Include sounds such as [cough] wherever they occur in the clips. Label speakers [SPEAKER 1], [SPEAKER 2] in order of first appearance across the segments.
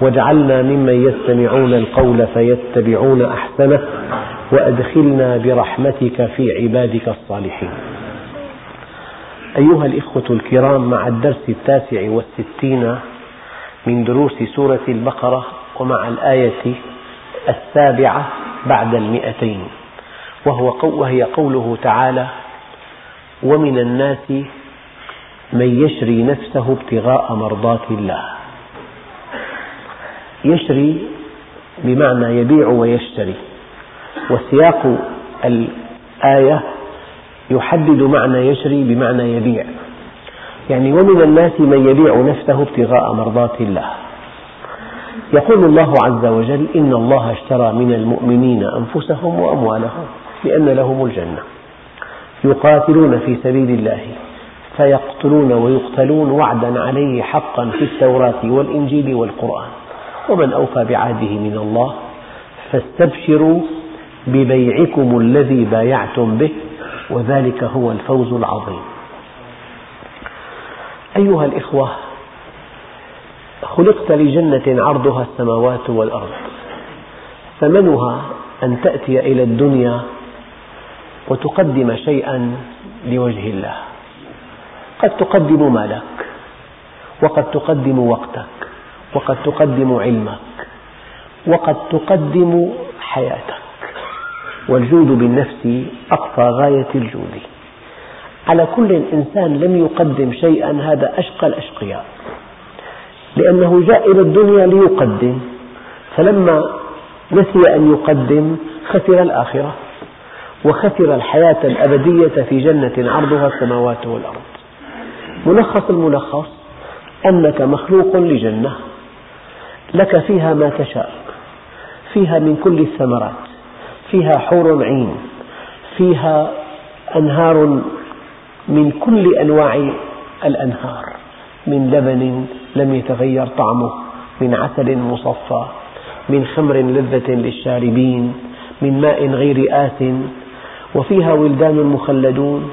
[SPEAKER 1] واجعلنا ممن يستمعون القول فيتبعون أحسنه وأدخلنا برحمتك في عبادك الصالحين. أيها الإخوة الكرام مع الدرس التاسع والستين من دروس سورة البقرة ومع الآية السابعة بعد المئتين وهو وهي قوله تعالى ومن الناس من يشري نفسه ابتغاء مرضات الله. يشري بمعنى يبيع ويشتري. وسياق الآية يحدد معنى يشري بمعنى يبيع. يعني ومن الناس من يبيع نفسه ابتغاء مرضات الله. يقول الله عز وجل إن الله اشترى من المؤمنين أنفسهم وأموالهم بأن لهم الجنة. يقاتلون في سبيل الله فيقتلون ويقتلون وعدا عليه حقا في التوراة والإنجيل والقرآن. ومن أوفى بعهده من الله فاستبشروا ببيعكم الذي بايعتم به وذلك هو الفوز العظيم. أيها الإخوة خلقت لجنة عرضها السماوات والأرض. ثمنها أن تأتي إلى الدنيا وتقدم شيئا لوجه الله. قد تقدم مالك وقد تقدم وقتك. وقد تقدم علمك. وقد تقدم حياتك. والجود بالنفس أقصى غاية الجود. على كل إنسان لم يقدم شيئا هذا أشقى الأشقياء. لأنه جاء إلى الدنيا ليقدم. فلما نسي أن يقدم خسر الآخرة. وخسر الحياة الأبدية في جنة عرضها السماوات والأرض. ملخص الملخص أنك مخلوق لجنة. لك فيها ما تشاء فيها من كل الثمرات فيها حور عين فيها أنهار من كل أنواع الأنهار من لبن لم يتغير طعمه من عسل مصفى من خمر لذة للشاربين من ماء غير آس وفيها ولدان مخلدون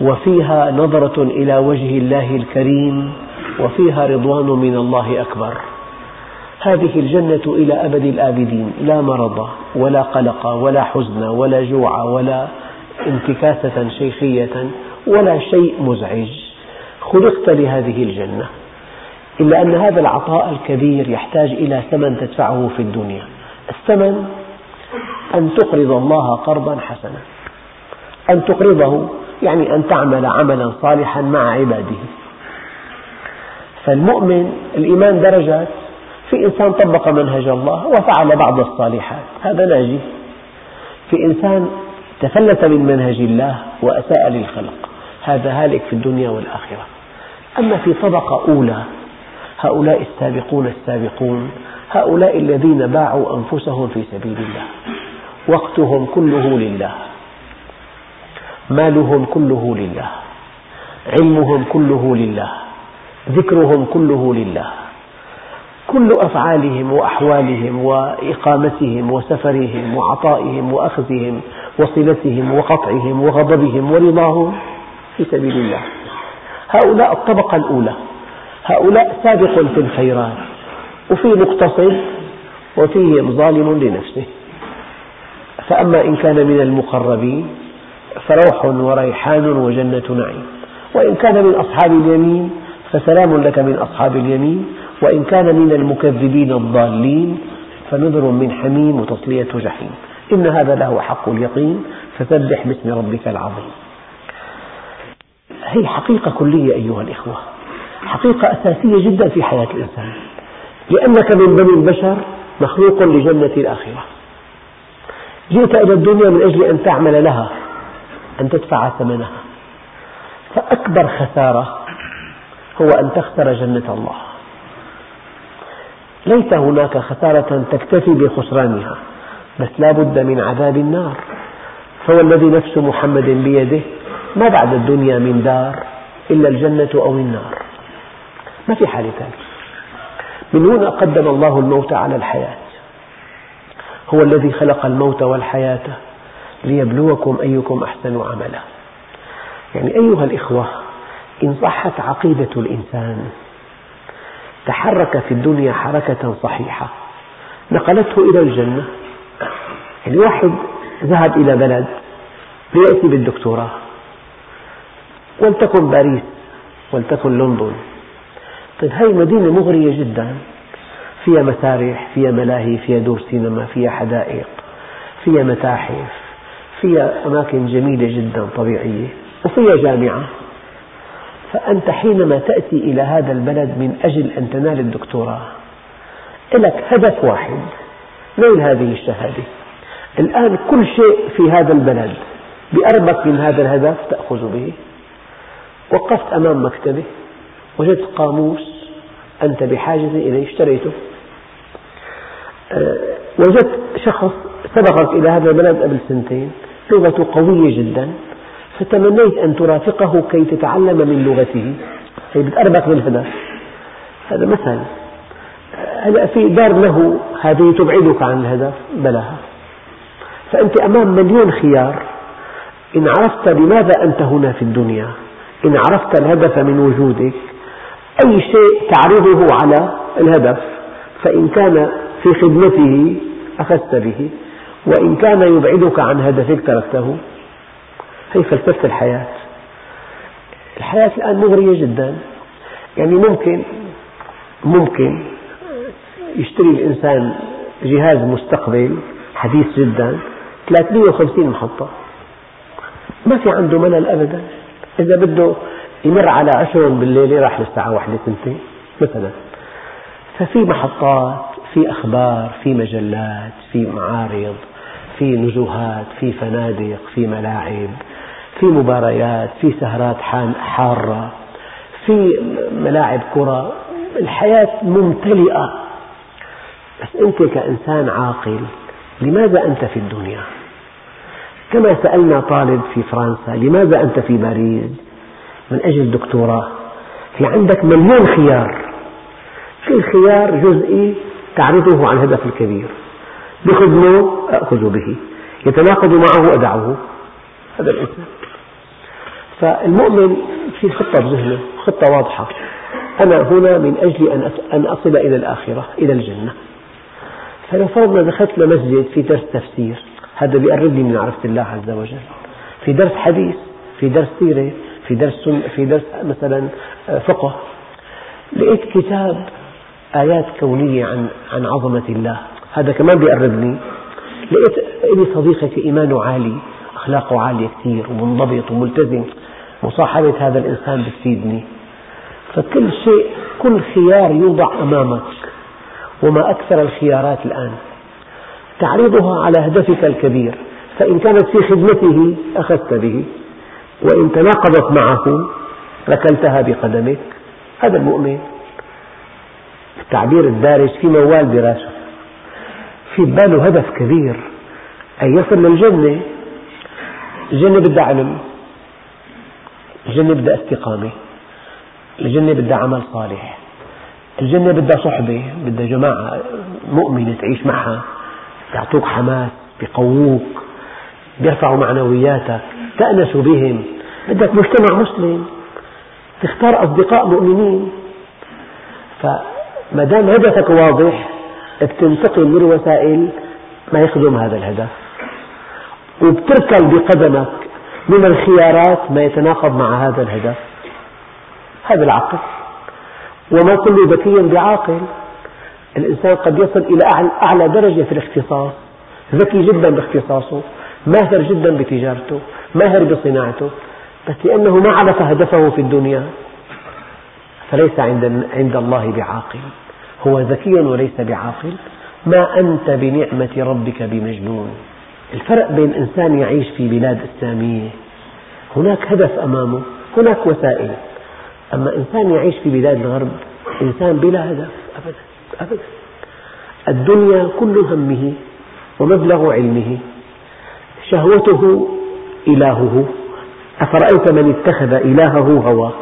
[SPEAKER 1] وفيها نظرة إلى وجه الله الكريم وفيها رضوان من الله أكبر. هذه الجنة إلى أبد الآبدين لا مرض ولا قلق ولا حزن ولا جوع ولا انتكاسة شيخية ولا شيء مزعج. خلقت لهذه الجنة إلا أن هذا العطاء الكبير يحتاج إلى ثمن تدفعه في الدنيا. الثمن أن تقرض الله قرضا حسنا أن تقرضه يعني أن تعمل عملا صالحا مع عباده. فالمؤمن الإيمان درجات في إنسان طبق منهج الله وفعل بعض الصالحات هذا ناجي في إنسان تفلت من منهج الله وأساء للخلق هذا هالك في الدنيا والآخرة. أما في طبقة أولى هؤلاء السابقون السابقون هؤلاء الذين باعوا أنفسهم في سبيل الله وقتهم كله لله مالهم كله لله علمهم كله لله ذكرهم كله لله. كل أفعالهم وأحوالهم وإقامتهم وسفرهم وعطائهم وأخذهم وصلتهم وقطعهم وغضبهم ورضاهم في سبيل الله. هؤلاء الطبقة الأولى هؤلاء سابق في الخيرات وفي مقتصد وفيهم ظالم لنفسه. فأما إن كان من المقربين فروح وريحان وجنة نعيم. وإن كان من أصحاب اليمين فسلام لك من أصحاب اليمين وإن كان من المكذبين الضالين فنذر من حميم وتصلية جحيم. إن هذا له حق اليقين فسبح باسم ربك العظيم. هي حقيقة كلية أيها الإخوة. حقيقة أساسية جدا في حياة الإنسان. لأنك من بني البشر مخلوق لجنة الآخرة. جئت إلى الدنيا من أجل أن تعمل لها أن تدفع ثمنها. فأكبر خسارة هو أن تخسر جنة الله. ليس هناك خسارة تكتفي بخسرانها بس لا بد من عذاب النار. فهو الذي نفس محمد بيده ما بعد الدنيا من دار إلا الجنة أو النار. ما في حالة ثانية من هنا قدم الله الموت على الحياة. هو الذي خلق الموت والحياة ليبلوكم أيكم أحسن عملا. يعني أيها الإخوة إن صحت عقيدة الإنسان تحرك في الدنيا حركة صحيحة. نقلته إلى الجنة. يعني واحد ذهب إلى بلد ليأتي بالدكتوراه. ولتكن باريس ولتكن لندن. طيب هذه مدينة مغرية جدا. فيها مسارح فيها ملاهي فيها دور سينما فيها حدائق فيها متاحف فيها أماكن جميلة جدا طبيعية وفيها جامعة. فأنت حينما تأتي إلى هذا البلد من أجل أن تنال الدكتوراه. لك هدف واحد. نيل هذه الشهادة؟ الآن كل شيء في هذا البلد بأربك من هذا الهدف تأخذ به. وقفت أمام مكتبة وجدت قاموس. أنت بحاجة إليه. اشتريته. أه، وجدت شخص سبقك إلى هذا البلد قبل سنتين. لغته قوية جدا. فتمنيت أن ترافقه كي تتعلم من لغته. هي بتقربك بالهدف هذا مثل. هلا في دار له هذه تبعدك عن الهدف بلاها فأنت أمام مليون خيار. إن عرفت لماذا أنت هنا في الدنيا إن عرفت الهدف من وجودك أي شيء تعرضه على الهدف فإن كان في خدمته أخذت به. وإن كان يبعدك عن هدفك تركته. هي فلسفة الحياة؟ الحياة الآن مغرية جدا. يعني ممكن ممكن يشتري الإنسان جهاز مستقبل حديث جدا 350 محطة. ما في عنده ملل أبدا. إذا بده يمر على عشر بالليل راح للساعة واحدة ثنتين مثلا. ففي محطات في أخبار في مجلات في معارض في نزوهات في فنادق في ملاعب. في مباريات في سهرات حارة في ملاعب كرة الحياة ممتلئة. بس أنت كإنسان عاقل لماذا أنت في الدنيا؟ كما سألنا طالب في فرنسا لماذا أنت في باريس؟ من أجل الدكتوراه في عندك مليون خيار. كل خيار جزئي تعرضه عن الهدف الكبير. بخدمه أأخذ به. يتناقض معه أدعه. هذا الإنسان. فالمؤمن في خطة بذهنه خطة واضحة. أنا هنا من أجل أن أصل إلى الآخرة إلى الجنة. فلو فرضنا دخلت لمسجد في درس تفسير هذا بيقربني من معرفة الله عز وجل. في درس حديث في درس سيرة في درس في درس مثلا آه، فقه. لقيت كتاب آيات كونية عن عن عظمة الله. هذا كمان بيقربني. لقيت لي صديقة إيمانه عالي أخلاقه عالية كثير ومنضبط وملتزم. مصاحبة هذا الإنسان بتفيدني. فكل شيء كل خيار يوضع أمامك وما أكثر الخيارات الآن. تعرضها على هدفك الكبير. فإن كانت في خدمته أخذت به. وإن تناقضت معه ركلتها بقدمك. هذا المؤمن التعبير الدارج في موال براسه في باله هدف كبير. أن يصل للجنة. الجنة بدها علم الجنة بدها استقامة الجنة بدها عمل صالح الجنة بدها صحبة بدها جماعة مؤمنة تعيش معها يعطوك حماس بيقووك بيرفعوا معنوياتك تأنس بهم. بدك مجتمع مسلم تختار أصدقاء مؤمنين. فما دام هدفك واضح بتنتقل للوسائل ما يخدم هذا الهدف. وبتركل بقدمك من الخيارات ما يتناقض مع هذا الهدف. هذا العقل. وما كل ذكي بعاقل. الإنسان قد يصل إلى أعلى درجة في الاختصاص. ذكي جدا باختصاصه. ماهر جدا بتجارته. ماهر بصناعته. بس لأنه ما عرف هدفه في الدنيا. فليس عند, الله بعاقل. هو ذكي وليس بعاقل. ما أنت بنعمة ربك بمجنون. الفرق بين إنسان يعيش في بلاد إسلامية هناك هدف أمامه هناك وسائل. أما إنسان يعيش في بلاد الغرب إنسان بلا هدف أبدا أبدا. الدنيا كل همه ومبلغ علمه. شهوته إلهه. أفرأيت من اتخذ إلهه هواه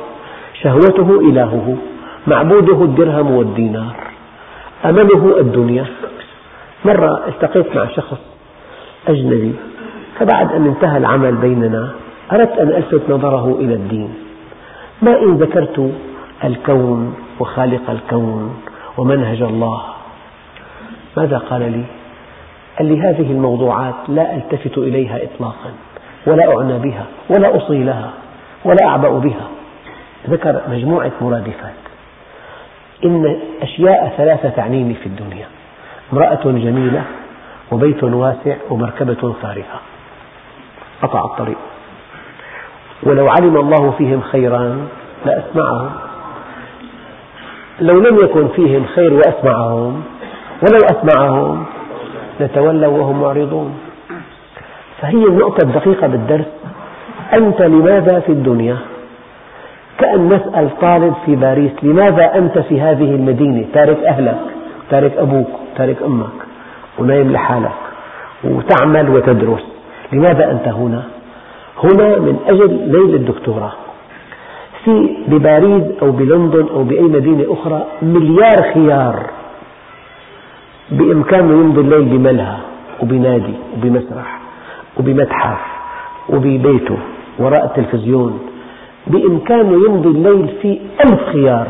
[SPEAKER 1] شهوته إلهه. معبوده الدرهم والدينار. أمله الدنيا. مرة التقيت مع شخص أجنبي. فبعد أن انتهى العمل بيننا أردت أن ألفت نظره إلى الدين. ما إن ذكرت الكون وخالق الكون ومنهج الله. ماذا قال لي؟ قال لي هذه الموضوعات لا ألتفت إليها إطلاقا ولا أعنى بها ولا أصغي لها ولا أعبأ بها. ذكر مجموعة مرادفات. إن أشياء ثلاثة تعنيني في الدنيا. امرأة جميلة وبيت واسع ومركبة فارهة قطع الطريق. ولو علم الله فيهم خيرا لأسمعهم. لو لم يكن فيهم خير وأسمعهم ولو أسمعهم لتولوا وهم معرضون. فهي النقطة الدقيقة بالدرس. أنت لماذا في الدنيا؟ كأن نسأل طالب في باريس لماذا أنت في هذه المدينة؟ تارك أهلك تارك أبوك تارك أمك. ونايم لحالك وتعمل وتدرس. لماذا أنت هنا؟ هنا من أجل نيل الدكتوراه. في بباريس أو بلندن أو بأي مدينة أخرى مليار خيار بإمكانه يمضي الليل بملهى وبنادي وبمسرح وبمتحف وببيته وراء التلفزيون. بإمكانه يمضي الليل في ألف خيار.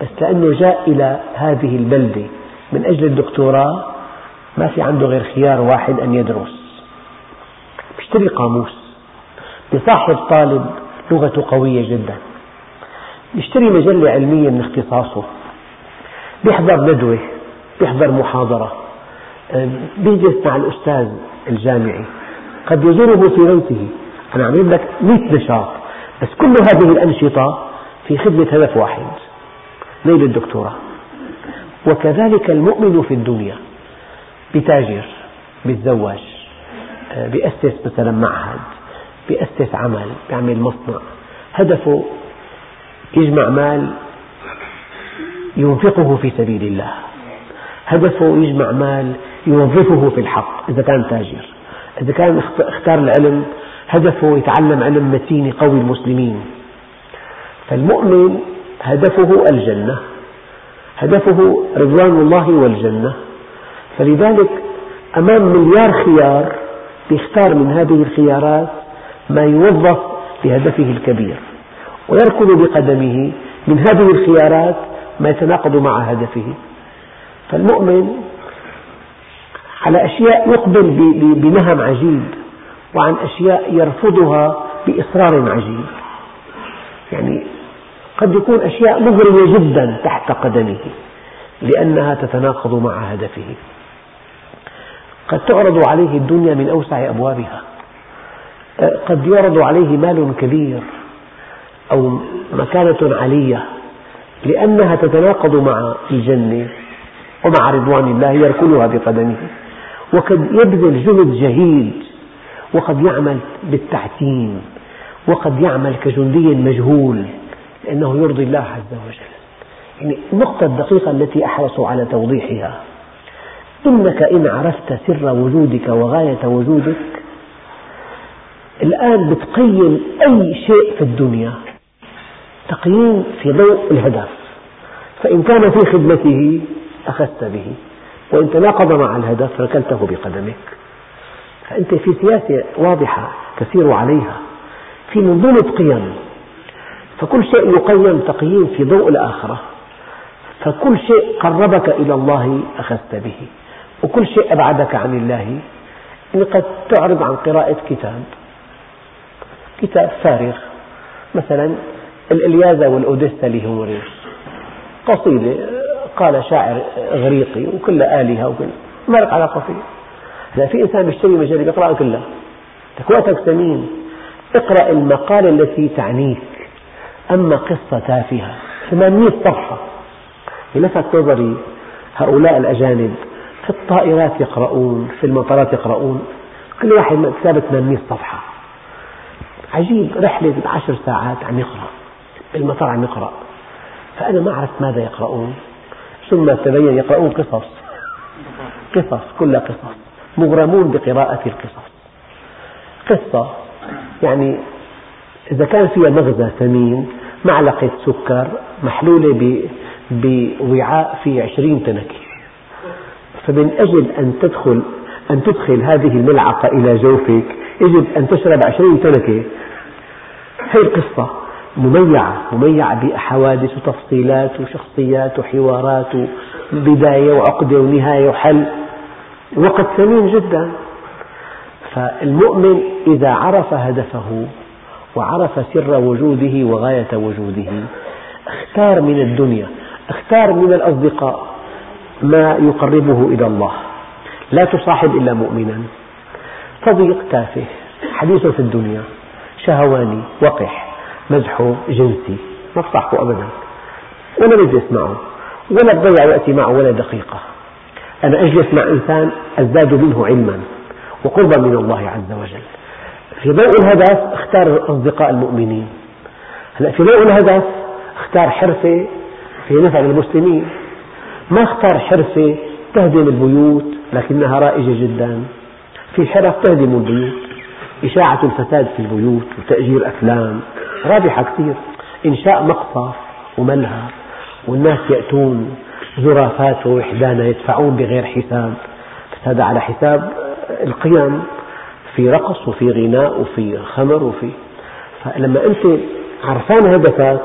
[SPEAKER 1] بس لأنه جاء إلى هذه البلدة من أجل الدكتوراه ما في عنده غير خيار واحد أن يدرس. بيشتري قاموس. بصاحب طالب لغته قوية جدا. يشتري مجلة علمية من اختصاصه. بيحضر ندوة. بيحضر محاضرة. بيجلس مع الأستاذ الجامعي. قد يزوره في بيته. أنا عم لك مئة نشاط. بس كل هذه الأنشطة في خدمة هدف واحد. نيل الدكتوراه وكذلك المؤمن في الدنيا. بتاجر بيتزوج بيأسس مثلا معهد بيأسس عمل بيعمل مصنع. هدفه يجمع مال ينفقه في سبيل الله. هدفه يجمع مال يوظفه في الحق إذا كان تاجر. إذا كان اختار العلم هدفه يتعلم علم متين يقوي المسلمين. فالمؤمن هدفه الجنة هدفه رضوان الله والجنة. فلذلك أمام مليار خيار يختار من هذه الخيارات ما يوظف لهدفه الكبير ويركض بقدمه من هذه الخيارات ما يتناقض مع هدفه. فالمؤمن على أشياء يقبل بنهم عجيب وعن أشياء يرفضها بإصرار عجيب. يعني قد يكون أشياء مغرية جدا تحت قدمه لأنها تتناقض مع هدفه. قد تعرض عليه الدنيا من أوسع أبوابها. قد يعرض عليه مال كبير أو مكانة عالية لأنها تتناقض مع الجنة ومع رضوان الله يركلها بقدمه. وقد يبذل جهد جهيد وقد يعمل بالتعتيم وقد يعمل كجندي مجهول لأنه يرضي الله عز وجل. يعني النقطة الدقيقة التي أحرص على توضيحها. إنك إن عرفت سر وجودك وغاية وجودك الآن بتقيم أي شيء في الدنيا تقييم في ضوء الهدف. فإن كان في خدمته أخذت به. وإن تناقض مع الهدف ركلته بقدمك. فأنت في سياسة واضحة تسير عليها. في منظومة قيم. فكل شيء يقيم تقييم في ضوء الآخرة. فكل شيء قربك إلى الله أخذت به. وكل شيء أبعدك عن الله يعني قد تعرض عن قراءة كتاب. كتاب فارغ. مثلا الإلياذة والأوديسا لهوميروس قصيدة قال شاعر إغريقي وكلها آلهة وكل. ما لك علاقة فيه إذا في إنسان بيشتري مجلة يقرأها كلها لك وقتك ثمين اقرأ المقالة التي تعنيك. أما قصة تافهة. 800 صفحة. لفت نظري هؤلاء الأجانب. في الطائرات يقرؤون في المطارات يقرؤون. كل واحد كتاب 800 صفحة. عجيب رحلة عشر ساعات عم يقرأ بالمطار عم يقرأ. فأنا ما عرفت ماذا يقرؤون. ثم تبين يقرؤون قصص. [laughs] قصص كلها قصص. مغرمون بقراءة القصص. قصة يعني إذا كان فيها مغزى ثمين معلقة سكر محلولة بوعاء فيه عشرين تنكة فمن أجل أن تدخل أن تدخل هذه الملعقة إلى جوفك يجب أن تشرب عشرين تنكة. هي القصة مميعة مميعة بحوادث وتفصيلات وشخصيات وحوارات وبداية وعقدة ونهاية وحل. وقت ثمين جدا. فالمؤمن إذا عرف هدفه وعرف سر وجوده وغاية وجوده اختار من الدنيا اختار من الأصدقاء. ما يقربه إلى الله. لا تصاحب إلا مؤمنا. صديق تافه حديث في الدنيا شهواني وقح مزحه جنسي ما تصاحبه أبدا. ولا بجلس معه ولا تضيع وقتي معه ولا دقيقة. أنا أجلس مع إنسان أزداد منه علما وقربا من الله عز وجل. في ضوء الهدف اختار أصدقاء المؤمنين. هلا في ضوء الهدف اختار حرفة في نفع المسلمين. ما اختار حرفة تهدم البيوت لكنها رائجة جدا. في حرف تهدم البيوت إشاعة الفساد في البيوت وتأجير أفلام. رابحة كثير إنشاء مقصف وملهى والناس يأتون زرافات ووحدانا يدفعون بغير حساب. هذا على حساب القيم في رقص وفي غناء وفي خمر وفي. فلما أنت عرفان هدفك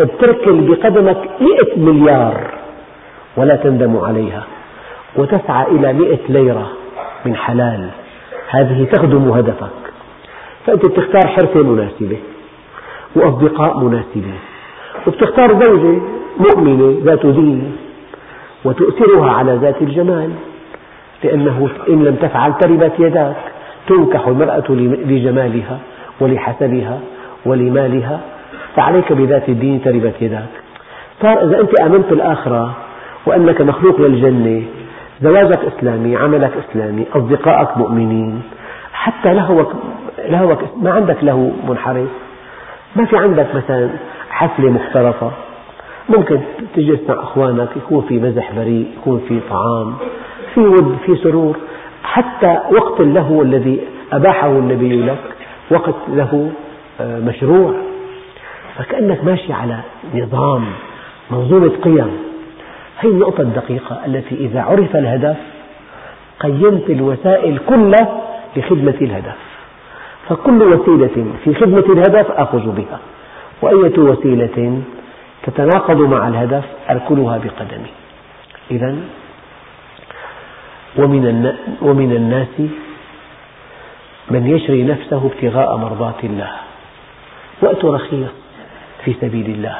[SPEAKER 1] بتركل بقدمك مئة مليار. ولا تندم عليها وتسعى إلى مئة ليرة من حلال. هذه تخدم هدفك. فأنت بتختار حرفة مناسبة وأصدقاء مناسبين وبتختار زوجة مؤمنة ذات دين وتؤثرها على ذات الجمال لأنه إن لم تفعل تربت يداك تنكح المرأة لجمالها ولحسبها ولمالها فعليك بذات الدين تربت يداك. صار إذا أنت آمنت بالآخرة وأنك مخلوق للجنة. زواجك إسلامي عملك إسلامي أصدقائك مؤمنين. حتى لهوك, لهوك ما عندك له منحرف. ما في عندك مثلا حفلة مختلطة ممكن تجلس مع أخوانك يكون في مزح بريء يكون في طعام في ود في سرور. حتى وقت اللهو الذي أباحه النبي لك وقت له آه، مشروع. فكأنك ماشي على نظام منظومة قيم. هذه النقطة الدقيقة التي إذا عرف الهدف قيمت الوسائل كلها لخدمة الهدف. فكل وسيلة في خدمة الهدف آخذ بها. وأية وسيلة تتناقض مع الهدف أركلها بقدمي إذا ومن, ومن الناس من يشري نفسه ابتغاء مرضات الله. وقت رخيص في سبيل الله.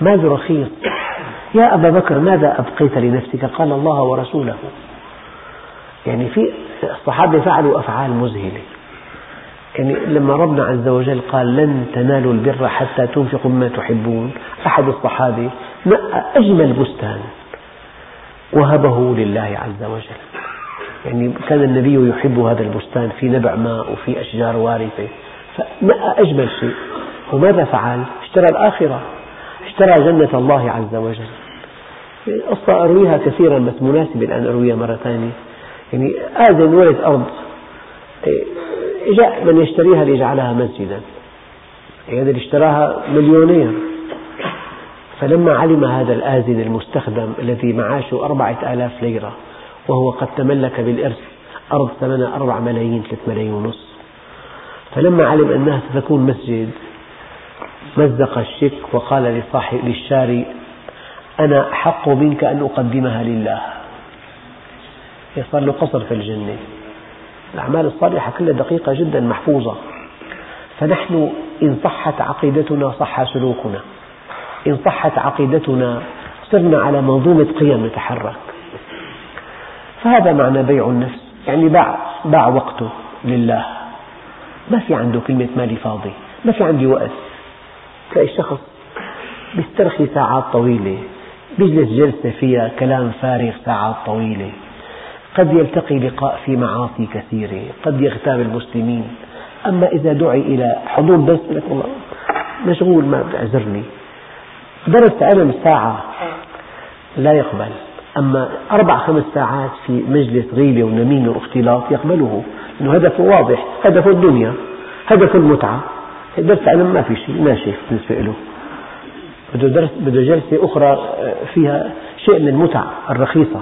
[SPEAKER 1] مال رخيص؟ يا أبا بكر ماذا أبقيت لنفسك؟ قال الله ورسوله. يعني في الصحابة فعلوا أفعال مذهلة. يعني لما ربنا عز وجل قال لن تنالوا البر حتى تنفقوا مما تحبون أحد الصحابة نقى أجمل بستان وهبه لله عز وجل. يعني كان النبي يحب هذا البستان في نبع ماء وفي أشجار وارثة. فنقى أجمل شيء. وماذا فعل؟ اشترى الآخرة. اشترى جنة الله عز وجل. القصة أرويها كثيرا بس مناسبة الآن أرويها مرة ثانية. يعني آذن ولد أرض. جاء من يشتريها ليجعلها مسجدا. يعني هذا اللي اشتراها مليونير. فلما علم هذا الآذن المستخدم الذي معاشه أربعة آلاف ليرة وهو قد تملك بالإرث أرض ثمنها أربع ملايين ثلاث ملايين ونصف فلما علم أنها ستكون مسجد مزق الشك وقال للشاري أنا أحق منك أن أقدمها لله. صار له قصر في الجنة. الأعمال الصالحة كلها دقيقة جدا محفوظة. فنحن إن صحت عقيدتنا صح سلوكنا. إن صحت عقيدتنا صرنا على منظومة قيم نتحرك. فهذا معنى بيع النفس. يعني باع, باع وقته لله. ما في عنده كلمة مالي فاضي. ما في عندي وقت. تلاقي الشخص بيسترخي ساعات طويلة. بيجلس جلسة فيها كلام فارغ ساعات طويلة. قد يلتقي لقاء في معاصي كثيرة قد يغتاب المسلمين. أما إذا دعي إلى حضور درس لك والله مشغول ما بتعذرني. درس علم ساعة لا يقبل. أما أربع خمس ساعات في مجلس غيبة ونميمة واختلاط يقبله. لأنه هدفه واضح هدفه الدنيا هدفه المتعة. درس علم ما في شيء ناشف بالنسبة له. بده بده جلسة أخرى فيها شيء من المتع الرخيصة.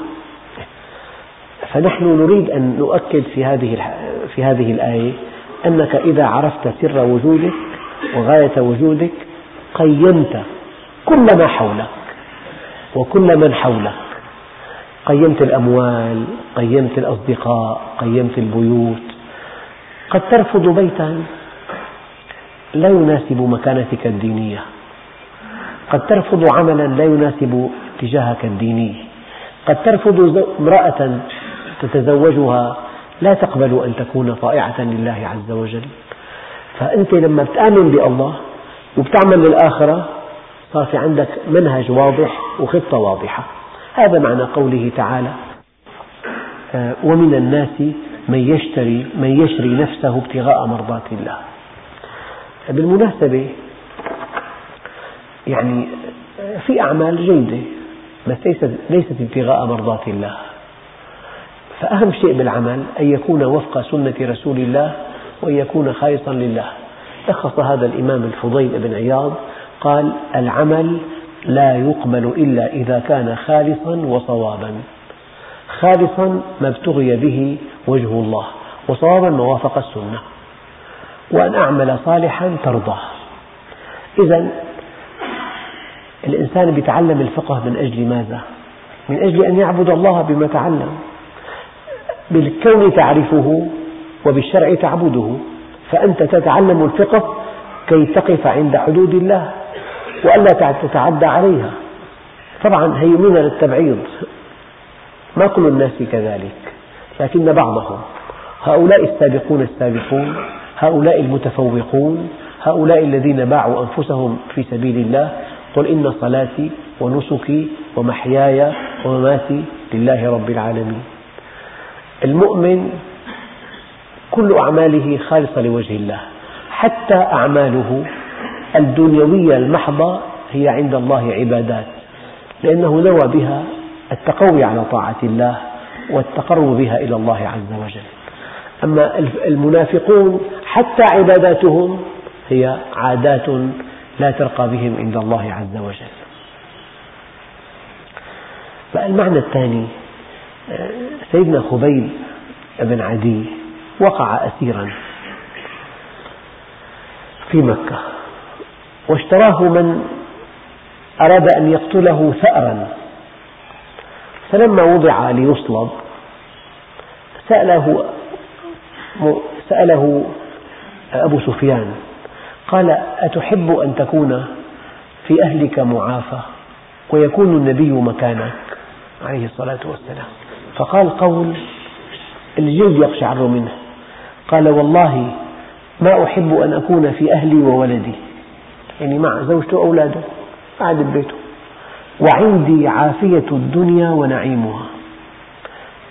[SPEAKER 1] فنحن نريد أن نؤكد في هذه في هذه الآية أنك إذا عرفت سر وجودك وغاية وجودك قيمت كل ما حولك وكل من حولك. قيمت الأموال قيمت الأصدقاء قيمت البيوت. قد ترفض بيتا لا يناسب مكانتك الدينية. قد ترفض عملا لا يناسب اتجاهك الديني. قد ترفض امرأة تتزوجها لا تقبل أن تكون طائعة لله عز وجل. فأنت لما تآمن بالله وبتعمل للآخرة صار في عندك منهج واضح وخطة واضحة. هذا معنى قوله تعالى آه، ومن الناس من يشتري من يشري نفسه ابتغاء مرضات الله. بالمناسبة يعني في أعمال جيدة بس ليست, ليست ابتغاء مرضات الله. فأهم شيء بالعمل أن يكون وفق سنة رسول الله وأن يكون خالصا لله. لخص هذا الإمام الفضيل بن عياض قال العمل لا يقبل إلا إذا كان خالصا وصوابا. خالصا ما ابتغي به وجه الله وصوابا ما وافق السنة. وأن أعمل صالحا ترضاه. إذا الإنسان يتعلم الفقه من أجل ماذا؟ من أجل أن يعبد الله بما تعلم. بالكون تعرفه وبالشرع تعبده. فأنت تتعلم الفقه كي تقف عند حدود الله وألا تتعدى عليها. طبعا هي من للتبعيض. ما كل الناس كذلك لكن بعضهم. هؤلاء السابقون السابقون هؤلاء المتفوقون هؤلاء الذين باعوا أنفسهم في سبيل الله قل إن صلاتي ونسكي ومحياي ومماتي لله رب العالمين. المؤمن كل أعماله خالصة لوجه الله حتى أعماله الدنيوية المحضة هي عند الله عبادات لأنه نوى بها التقوي على طاعة الله والتقرب بها إلى الله عز وجل. أما المنافقون حتى عباداتهم هي عادات لا ترقى بهم عند الله عز وجل. فالمعنى الثاني سيدنا خبيب بن عدي وقع أسيرا في مكة واشتراه من أراد أن يقتله ثأرا. فلما وضع ليصلب سأله, سأله أبو سفيان قال أتحب أن تكون في أهلك معافى ويكون النبي مكانك؟ عليه الصلاة والسلام. فقال قول الجلد يقشعر منه. قال والله ما أحب أن أكون في أهلي وولدي. يعني مع زوجته وأولاده قاعد ببيته وعندي عافية الدنيا ونعيمها.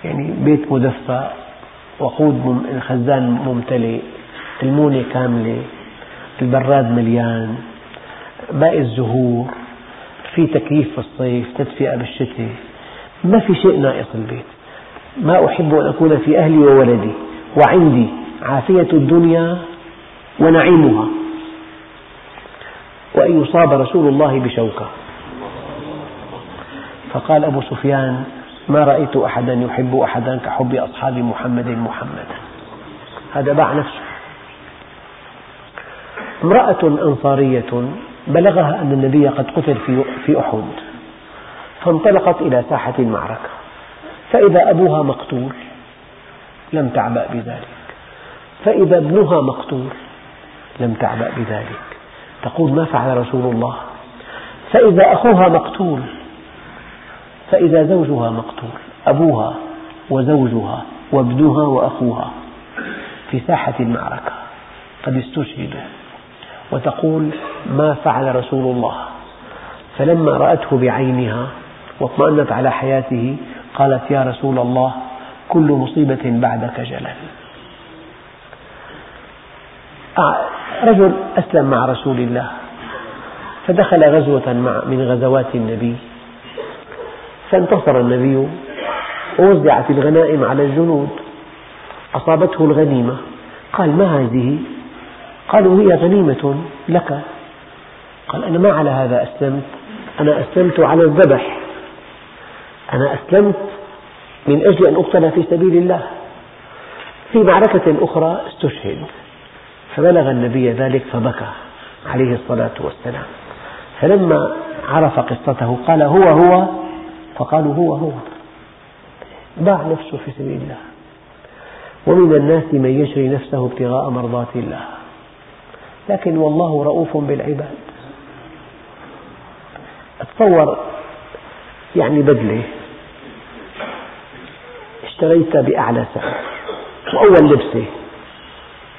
[SPEAKER 1] يعني بيت مدفى وقود الخزان ممتلئ المونة كاملة. البراد مليان باقي الزهور في تكييف في الصيف تدفئة بالشتاء ما في شيء ناقص البيت. ما أحب أن أكون في أهلي وولدي وعندي عافية الدنيا ونعيمها. وأن يصاب رسول الله بشوكة. فقال أبو سفيان ما رأيت أحدا يحب أحدا كحب أصحاب محمد محمدا هذا باع نفسه. امرأة أنصارية بلغها أن النبي قد قتل في أحد فانطلقت إلى ساحة المعركة فإذا أبوها مقتول لم تعبأ بذلك فإذا ابنها مقتول لم تعبأ بذلك. تقول ما فعل رسول الله؟ فإذا أخوها مقتول فإذا زوجها مقتول أبوها وزوجها وابنها وأخوها في ساحة المعركة قد استشهدوا وتقول ما فعل رسول الله. فلما رأته بعينها واطمأنت على حياته قالت يا رسول الله كل مصيبة بعدك جلل. رجل أسلم مع رسول الله فدخل غزوة من غزوات النبي. فانتصر النبي ووزعت الغنائم على الجنود. أصابته الغنيمة. قال ما هذه؟ قالوا هي غنيمة لك. قال أنا ما على هذا أسلمت. أنا أسلمت على الذبح. أنا أسلمت من أجل أن أقتل في سبيل الله. في معركة أخرى استشهد. فبلغ النبي ذلك فبكى عليه الصلاة والسلام. فلما عرف قصته قال هو هو. فقالوا هو هو. باع نفسه في سبيل الله. ومن الناس من يشري نفسه ابتغاء مرضات الله. لكن والله رؤوف بالعباد. تصور يعني بدلة. اشتريتها بأعلى سعر. وأول لبسة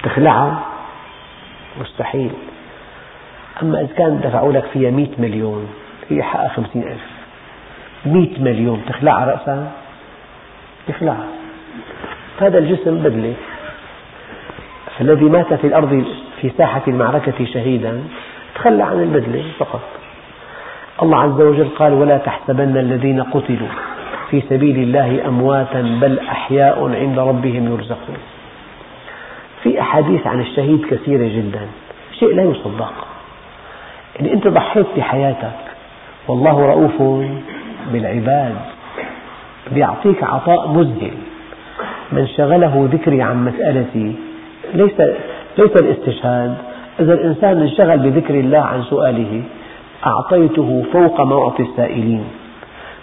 [SPEAKER 1] تخلعها؟ مستحيل. أما إذا كان دفعوا لك فيها مئة مليون هي حقها خمسين ألف. مئة مليون تخلعها رأسا تخلعها هذا الجسم بدلة. فالذي مات في الأرض في ساحة المعركة شهيدا تخلى عن البدلة فقط. الله عز وجل قال ولا تحسبن الذين قتلوا في سبيل الله أمواتا بل أحياء عند ربهم يرزقون. في أحاديث عن الشهيد كثيرة جدا شيء لا يصدق. يعني أنت ضحيت بحياتك والله رؤوف بالعباد بيعطيك عطاء مذهل. من شغله ذكري عن مسألتي ليس ليس الاستشهاد. إذا الإنسان انشغل بذكر الله عن سؤاله أعطيته فوق ما أعطي السائلين.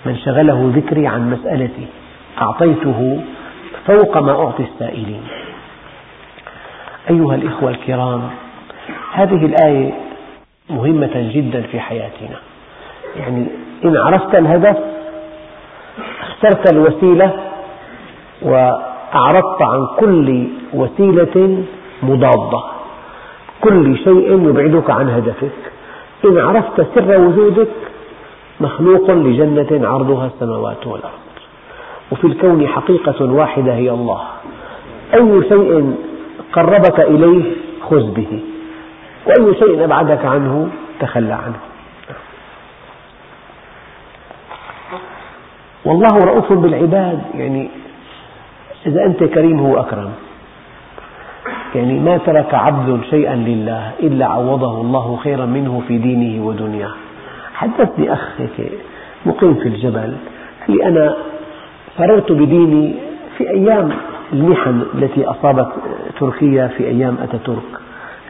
[SPEAKER 1] من شغله ذكري عن مسألتي أعطيته فوق ما أعطي السائلين. أيها الإخوة الكرام هذه الآية مهمة جدا في حياتنا. يعني إن عرفت الهدف اخترت الوسيلة وأعرضت عن كل وسيلة مضادة. كل شيء يبعدك عن هدفك. إن عرفت سر وجودك مخلوق لجنة عرضها السماوات والأرض. وفي الكون حقيقة واحدة هي الله. أي شيء قربك إليه خذ به. وأي شيء أبعدك عنه تخلى عنه. والله رؤوف بالعباد. يعني إذا أنت كريم هو أكرم. يعني ما ترك عبد شيئا لله إلا عوضه الله خيرا منه في دينه ودنياه. حدثني أخ هيك مقيم في الجبل قال لي أنا فررت بديني في أيام المحن التي أصابت تركيا في أيام أتاتورك.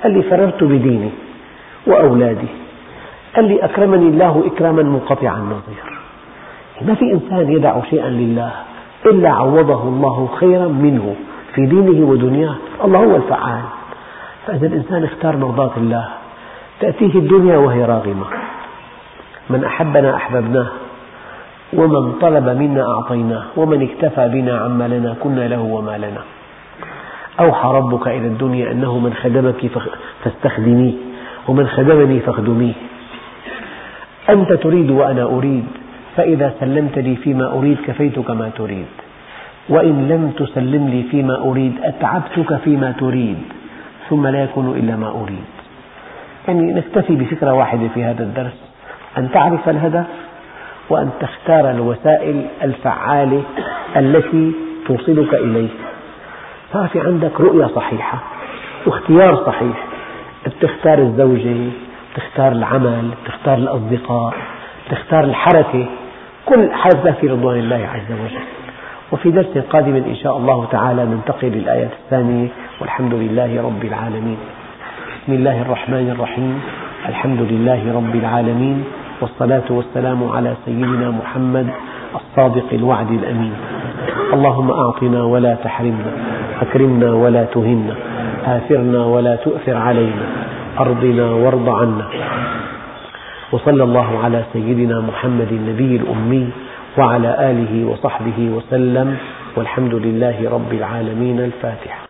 [SPEAKER 1] قال لي فررت بديني وأولادي. قال لي أكرمني الله إكراما منقطع النظير. ما في إنسان يدع شيئا لله إلا عوضه الله خيرا منه. في دينه ودنياه. الله هو الفعال. فإذا الإنسان اختار مرضاة الله تأتيه الدنيا وهي راغمة. من أحبنا أحببناه ومن طلب منا أعطيناه ومن اكتفى بنا عما لنا كنا له وما لنا. أوحى ربك إلى الدنيا أنه من خدمك فاستخدميه ومن خدمني فاخدميه أنت تريد وأنا أريد فإذا سلمت لي فيما أريد كفيتك ما تريد. وإن لم تسلم لي فيما أريد أتعبتك فيما تريد. ثم لا يكون إلا ما أريد. يعني نكتفي بفكرة واحدة في هذا الدرس. أن تعرف الهدف وأن تختار الوسائل الفعالة التي توصلك إليه. صار في عندك رؤية صحيحة واختيار صحيح. تختار الزوجة تختار العمل تختار الأصدقاء تختار الحركة. كل هذا في رضوان الله عز وجل. وفي درس قادم إن شاء الله تعالى ننتقل للآية الثانية والحمد لله رب العالمين. بسم الله الرحمن الرحيم. الحمد لله رب العالمين والصلاة والسلام على سيدنا محمد الصادق الوعد الأمين. اللهم أعطنا ولا تحرمنا أكرمنا ولا تهنا آثرنا ولا تؤثر علينا أرضنا وارض عنا. وصلى الله على سيدنا محمد النبي الأمي وعلى آله وصحبه وسلم والحمد لله رب العالمين الفاتحة